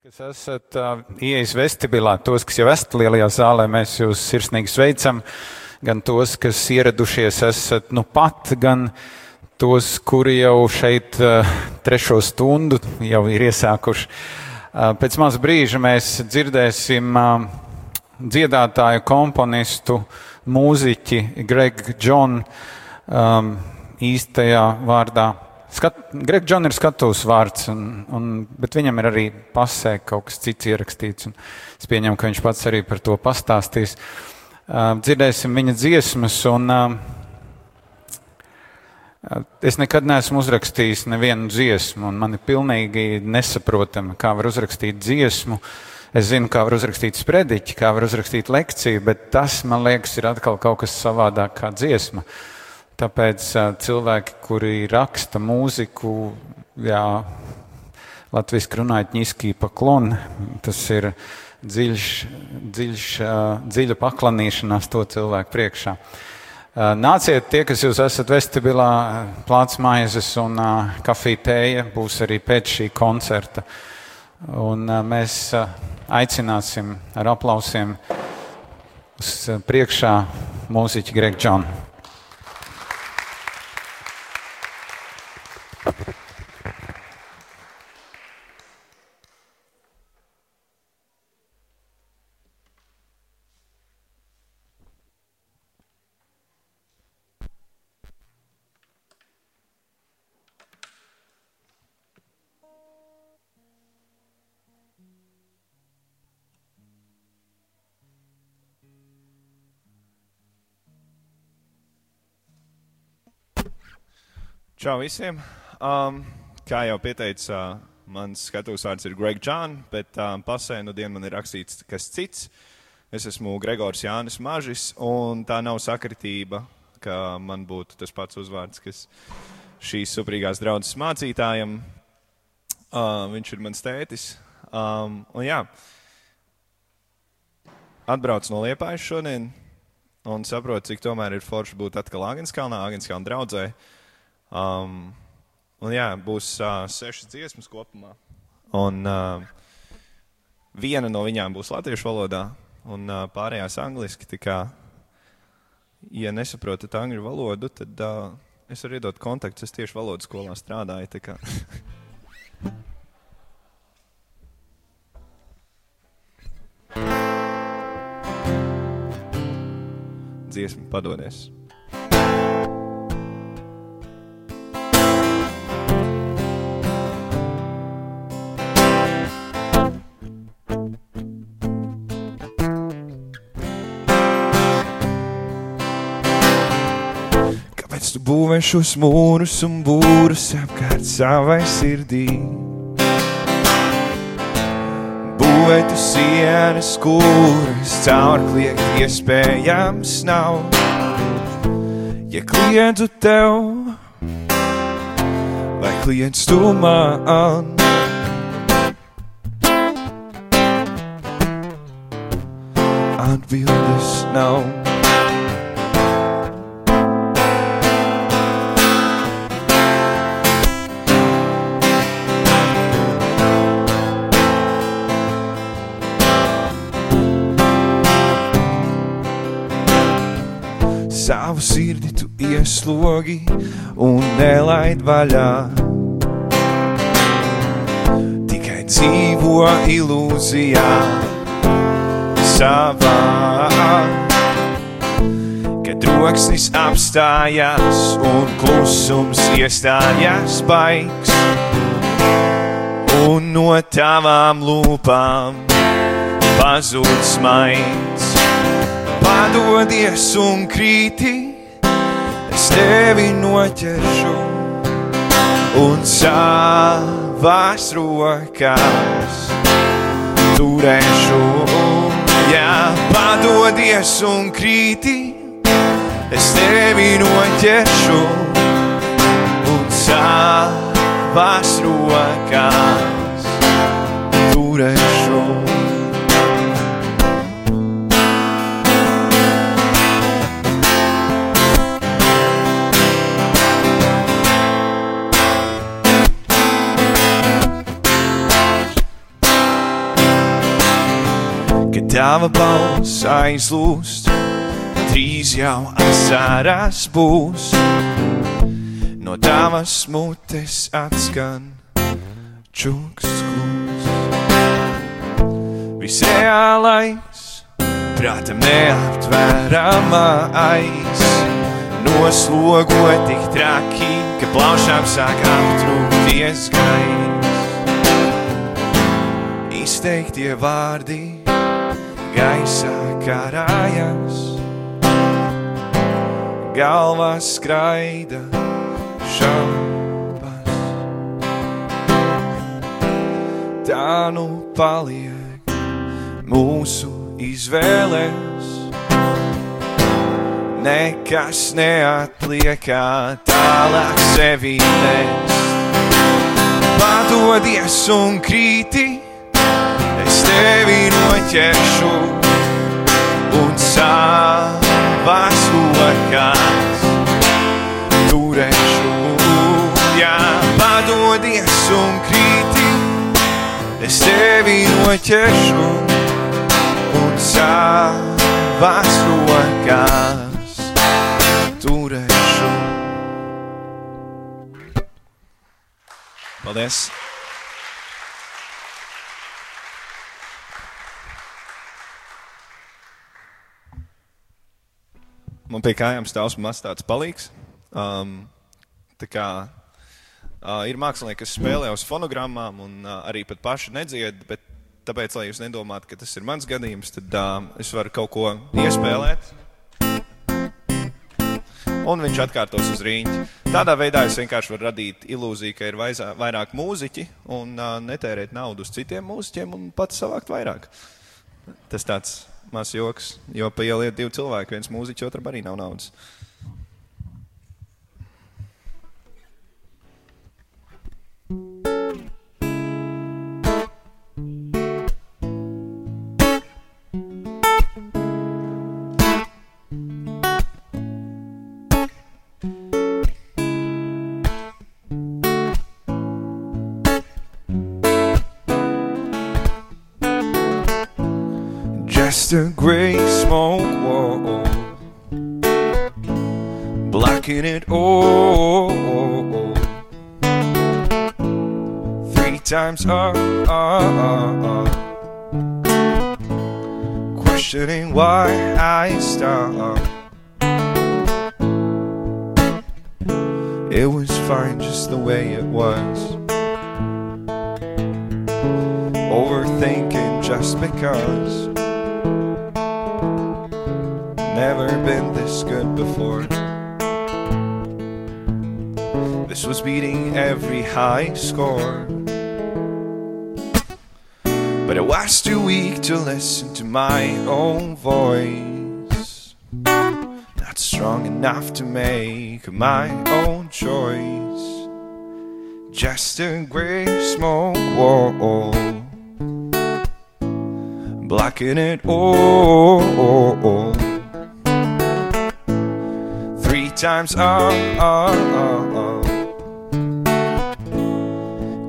kas esat uh, ieejis vestibilā, tos, kas jau esat lielajā zālē, mēs jūs sirsnīgi sveicam. Gan tos, kas ieradušies esat nu pat, gan tos, kuri jau šeit uh, trešo stundu jau ir iesākuši. Uh, pēc maz brīža mēs dzirdēsim uh, dziedātāju, komponistu, mūziķi Greg John um, īstajā vārdā Greg John ir skatuves vārds, un, un, bet viņam ir arī pasē kaut kas cits ierakstīts. Es pieņemu, ka viņš pats arī par to pastāstīs. Uh, dzirdēsim viņa dziesmas, un uh, es nekad neesmu uzrakstījis nevienu dziesmu, un man ir pilnīgi nesaprotami, kā var uzrakstīt dziesmu. Es zinu, kā var uzrakstīt sprediķi, kā var uzrakstīt lekciju, bet tas, man liekas, ir atkal kaut kas savādāk kā dziesma. Uh, Tāpēc cilvēki, kuri raksta mūziku, jā, latviešu runājot ņiskī paklon, tas ir dziļš, dziļš, dziļa paklanīšanās to cilvēku priekšā. Nāciet tie, kas jūs esat vestibilā, plāts maizes un kafija tēja būs arī pēc šī koncerta. Un mēs aicināsim ar aplausiem uz priekšā mūziķi Greg Džonu. Čau visiem! Um, kā jau pieteica, uh, mans skatuves vārds ir Greg John, bet um, pasē nu dienu man ir rakstīts kas cits. Es esmu Gregors Jānis Mažis, un tā nav sakritība, ka man būtu tas pats uzvārds, kas šīs suprīgās draudzes mācītājam. Uh, viņš ir mans tētis. Um, un jā, atbrauc no Liepājas šodien un saprot, cik tomēr ir forši būt atkal Agenskalnā, Agenskalna draudzē. Um, un jā, būs uh, sešas dziesmas kopumā. Un uh, viena no viņām būs latviešu valodā, un uh, pārējās angliski. Kā, ja nesaprotat angļu valodu, tad uh, es varu iedot kontaktus. Es tieši valodas skolā strādāju. Dziesma padodies. Šos mūrus un būrus apkārt savai sirdī? Būvē tu sienas, kuras caur kliegt iespējams nav. Ja klientu tev, vai klients tu man? Atbildes nav. Savu sirdi tu ieslogi un nelaid vaļā. Tikai dzīvo ilūzijā savā. Kad troksnis apstājās un klusums iestājās baigs, un no tavām lūpām pazūd smaids padodies un krīti, es tevi noķeršu un savās rokās turēšu. Jā, padodies un krīti, es tevi noķeršu un savās rokās turēšu. Tava balss aizlūst, drīz jau asarās būs. No tavas mutes atskan čuksts klūs. Visreālais, prātam neaptveramais, noslogo tik traki, ka plaušām sāk aptrūkties gaiss. Izteiktie vārdi gaisā karājas, galvā skraida šaubas. Tā nu paliek mūsu izvēles. Nekas neatliek, kā tālāk sevi nes. Padodies un krīti, es tevi noķeršu un savās rokās turēšu. Jā, padodies un krīti, es tevi noķeršu un savās rokās turēšu. Paldies! Man pie kājām stāvs mazs tāds palīgs. Um, tā kā uh, ir mākslinieki, kas spēlē uz fonogrammām un uh, arī pat paši nedzied, bet tāpēc, lai jūs nedomātu, ka tas ir mans gadījums, tad uh, es varu kaut ko iespēlēt. Un viņš atkārtos uz rīņķa. Tādā veidā es vienkārši varu radīt ilūziju, ka ir vaizā, vairāk mūziķi un uh, netērēt naudu uz citiem mūziķiem un pats savākt vairāk. Tas tāds mazs joks, jo pa ielu iet divi cilvēki, viens mūziķis, otram arī nav naudas. Just a gray smoke wall, blocking it all. Three times up, up, up, questioning why I stopped. It was fine just the way it was. Overthinking just because. Never been this good before. This was beating every high score. But I was too weak to listen to my own voice. Not strong enough to make my own choice. Just a gray smoke wall. Blocking it all. Times up, up, up, up.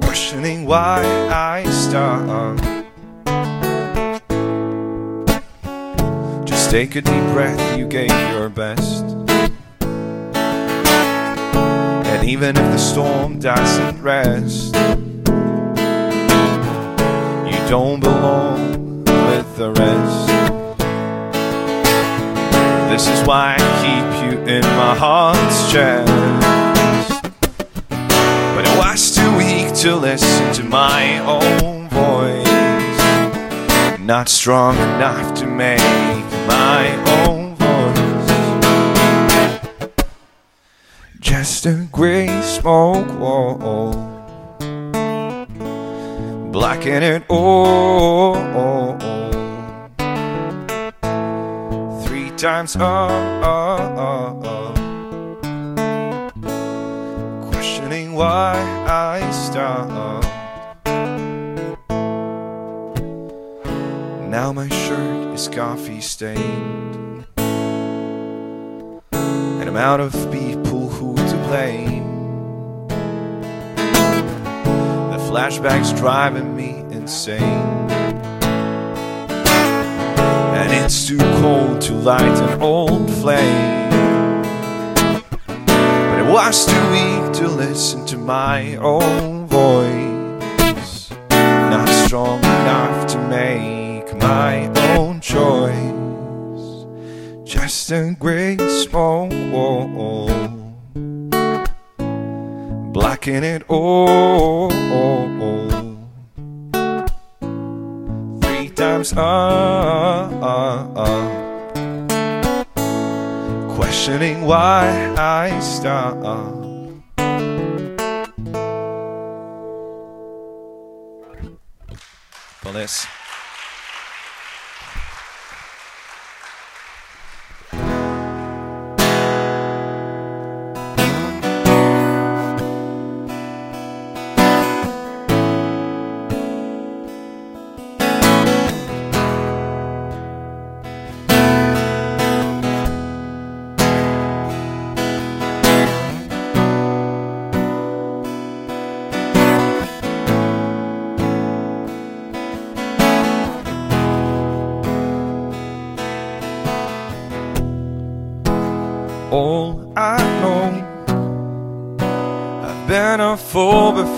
Questioning why I stopped. Just take a deep breath, you gave your best. And even if the storm doesn't rest, you don't belong with the rest. This is why I keep you in my heart's chest. But I was too weak to listen to my own voice. Not strong enough to make my own voice. Just a gray smoke wall. Blocking it all. Times up, up, up, up. Questioning why I stopped. Now my shirt is coffee stained. And I'm out of people who to blame. The flashbacks driving me insane. And it's too cold to light an old flame. But I was too weak to listen to my own voice. Not strong enough to make my own choice. Just a gray smoke wall. Blacking it all. Times up. Questioning why I stop. Paldies! all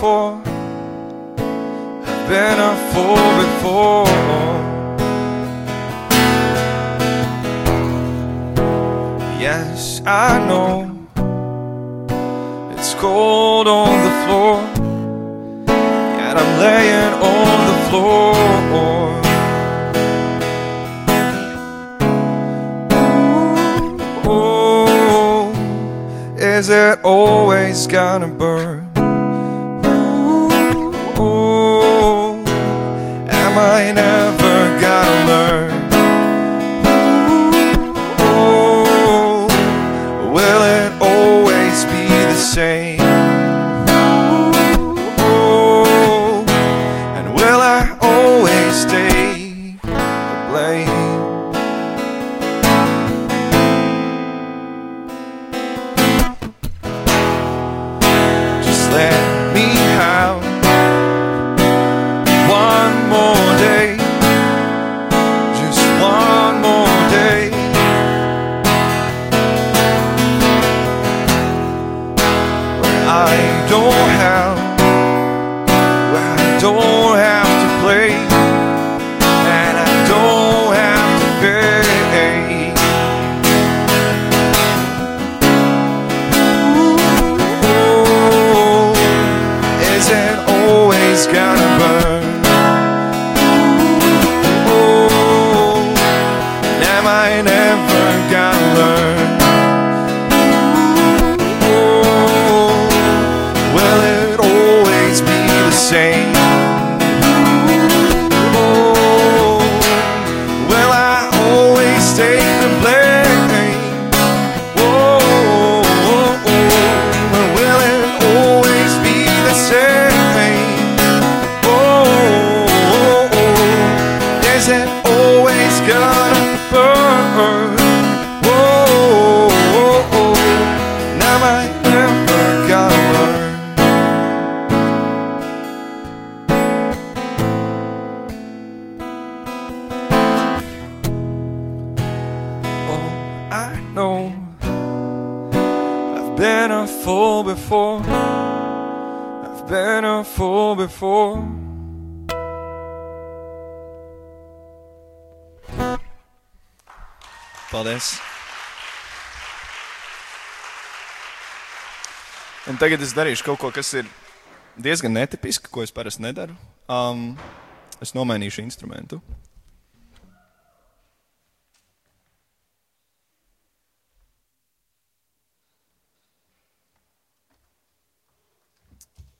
before. I've been a fool before. Yes, I know. It's cold on the floor. And I'm laying on the floor. Ooh, is it always gonna burn? Am I never gonna learn? Always gonna burn? Fool before. I've been a fool before. Paldies! Un tagad es darīšu kaut ko, kas ir diezgan netipiski, ko es parasti nedaru. Um, es nomainīšu instrumentu.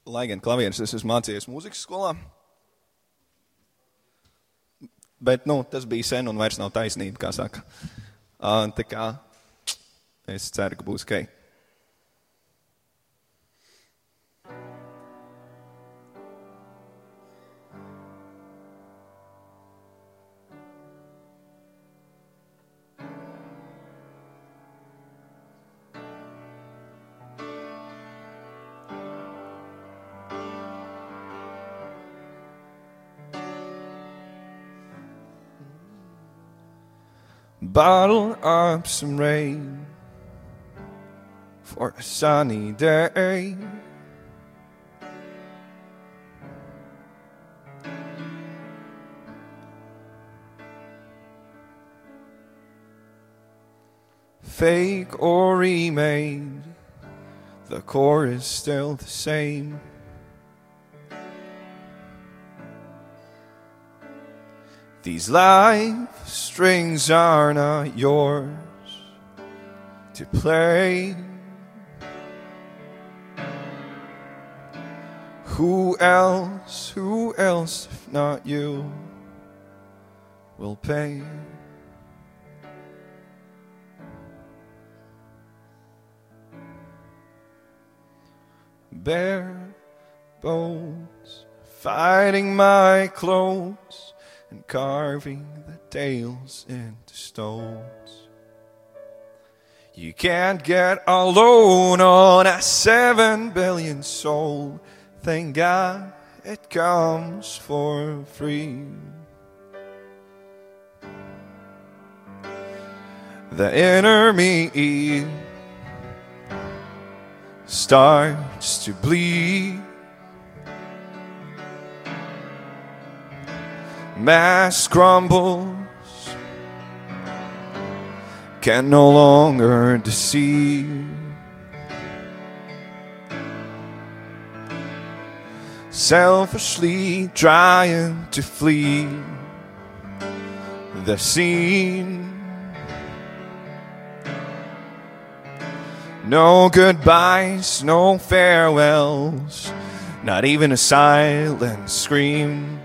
Lai gan klavieres es esmu mācījies mūzikas skolā, bet nu, tas bija sen un vairs nav taisnība, kā saka. Uh, tā kā es ceru, ka būs ok. Bottle up some rain for a sunny day. Fake or remade, the core is still the same. These life strings are not yours to play. Who else, who else, if not you, will pay? Bare bones, fighting my clothes and carving the tales into stones. You can't get alone on a seven billion soul. Thank God it comes for free. The inner me starts to bleed. Mass crumbles, can no longer deceive. Selfishly trying to flee the scene. No goodbyes, no farewells, not even a silent scream.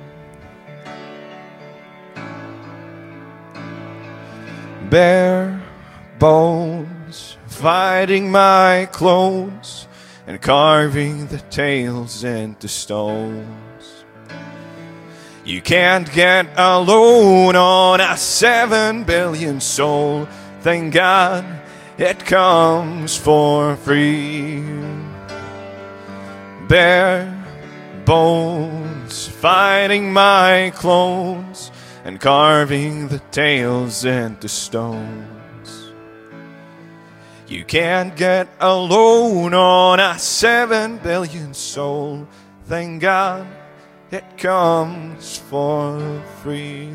Bare bones, fighting my clones, and carving the tales into stones. You can't get alone on a seven billion soul. Thank God it comes for free. Bare bones, fighting my clones and carving the tales into stones. You can't get alone on a seven billion soul. Thank God it comes for free.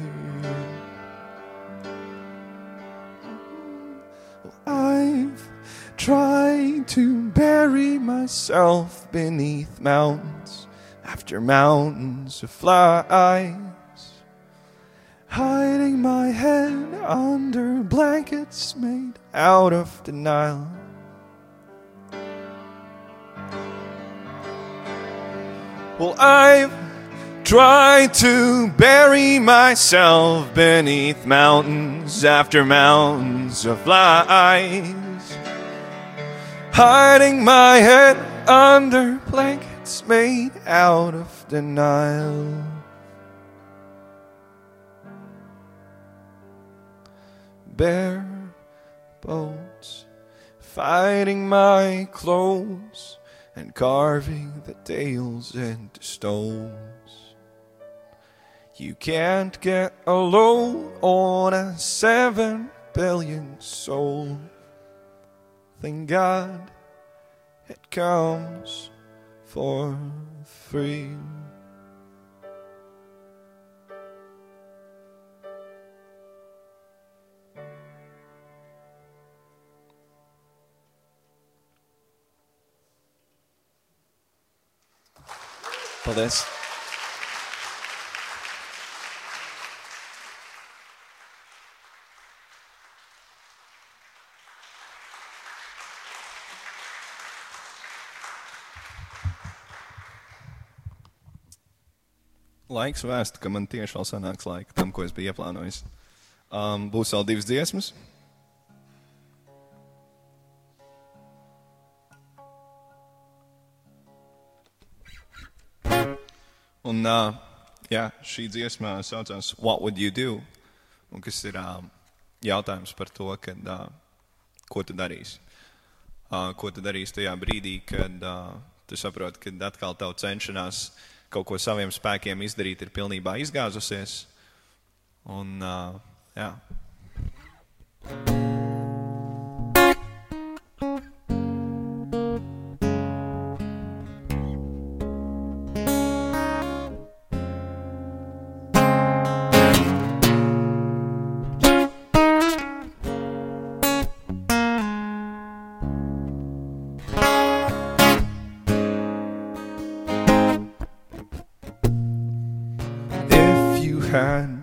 I've tried to bury myself beneath mountains after mountains of flies, hiding my head under blankets made out of denial. Well, I've tried to bury myself beneath mountains after mountains of lies, hiding my head under blankets made out of denial. Bare bones, fighting my clothes and carving the tales into stones. You can't get alone on a seven billion soul. Thank God it comes for free. Paldies! Laiks vēst, ka man tieši vēl sanāks laika tam, ko es biju ieplānojis. Um, būs vēl divas dziesmas. Un uh, jā, šī dziesma saucās What Would You Do? Un kas ir uh, jautājums par to, kad, uh, ko tu darīsi. Uh, ko tu darīsi tajā brīdī, kad uh, tu saproti, ka atkal tavu cenšanās kaut ko saviem spēkiem izdarīt ir pilnībā izgāzusies. Un, uh, jā. If you had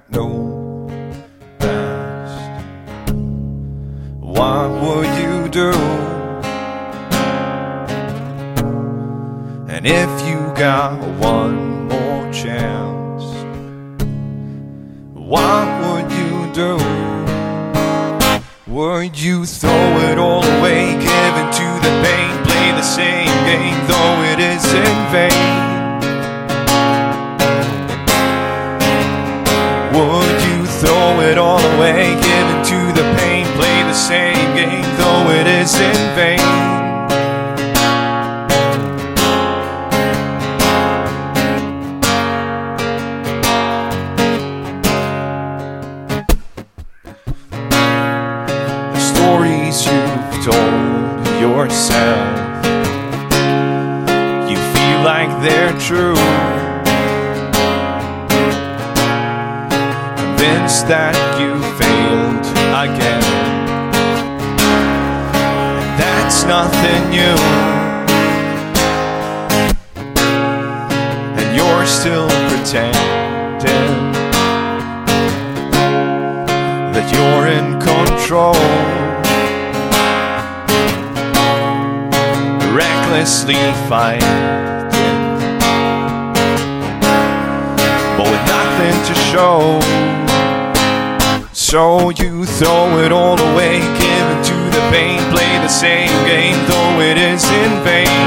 all away, give in to the pain, play the same game, though it is in vain.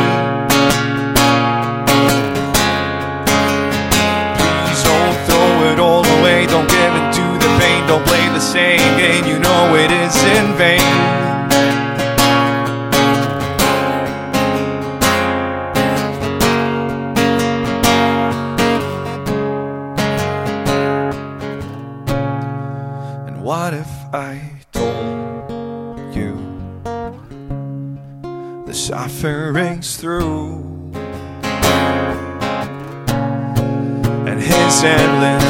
Please don't throw it all away, don't give in to the pain, don't play the same game, you know it is in vain. Through. And his endless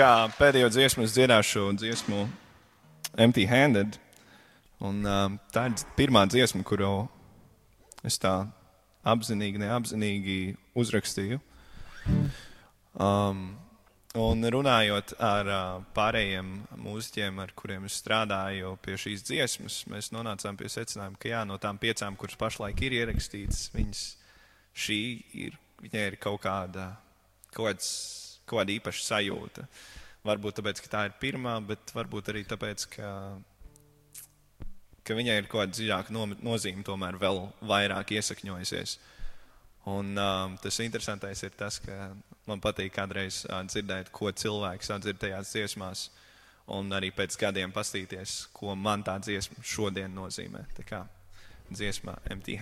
kā pēdējo dziesmu es dziedāšu dziesmu Empty Handed. Un, uh, tā ir pirmā dziesma, kuru es tā apzinīgi, neapzinīgi uzrakstīju. Um, un runājot ar uh, pārējiem mūziķiem, ar kuriem es strādāju pie šīs dziesmas, mēs nonācām pie secinājuma, ka jā, no tām piecām, kuras pašlaik ir ierakstītas, viņas šī ir, viņai ir kaut kāda, kaut kāds, kaut kāda īpaša sajūta. Varbūt tāpēc, ka tā ir pirmā, bet varbūt arī tāpēc, ka ka viņai ir kaut kāda dziļāka no, nozīme, tomēr vēl vairāk iesakņojusies. Un um, tas interesantais ir tas, ka man patīk kādreiz uh, dzirdēt, ko cilvēks dzird tajās dziesmās, un arī pēc gadiem pastīties, ko man tā dziesma šodien nozīmē. Tā kā dziesmā Empty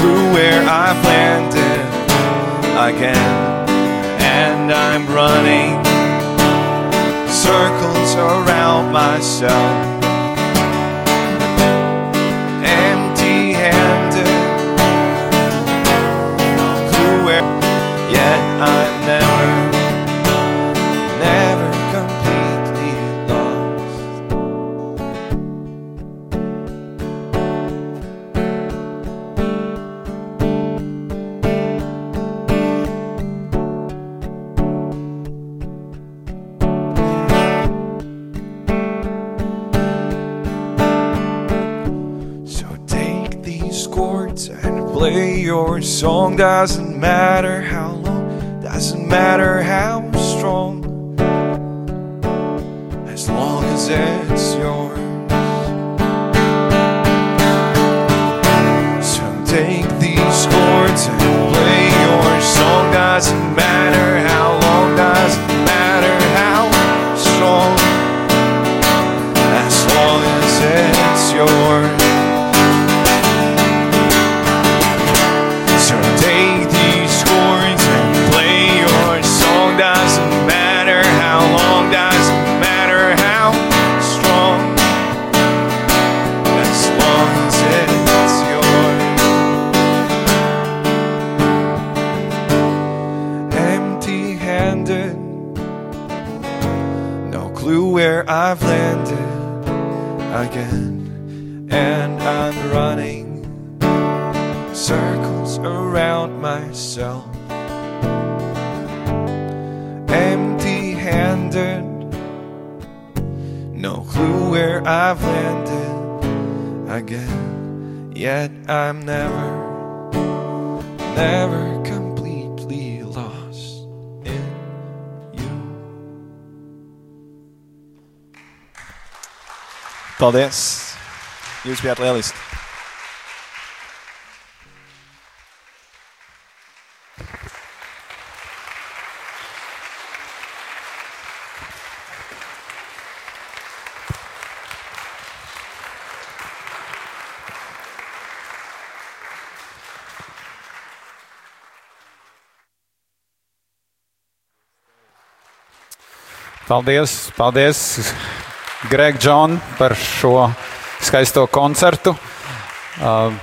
through where I've landed again. And I'm running circles around myself. song doesn't matter how long, doesn't matter how strong, as long as it's yours. So take these chords and play your song, doesn't matter. clue where I've landed again. Yet I'm never, never completely lost in you. Paldies! Jūs bijāt lieliski! Paldies, paldies Greg John par šo skaisto koncertu. Uh,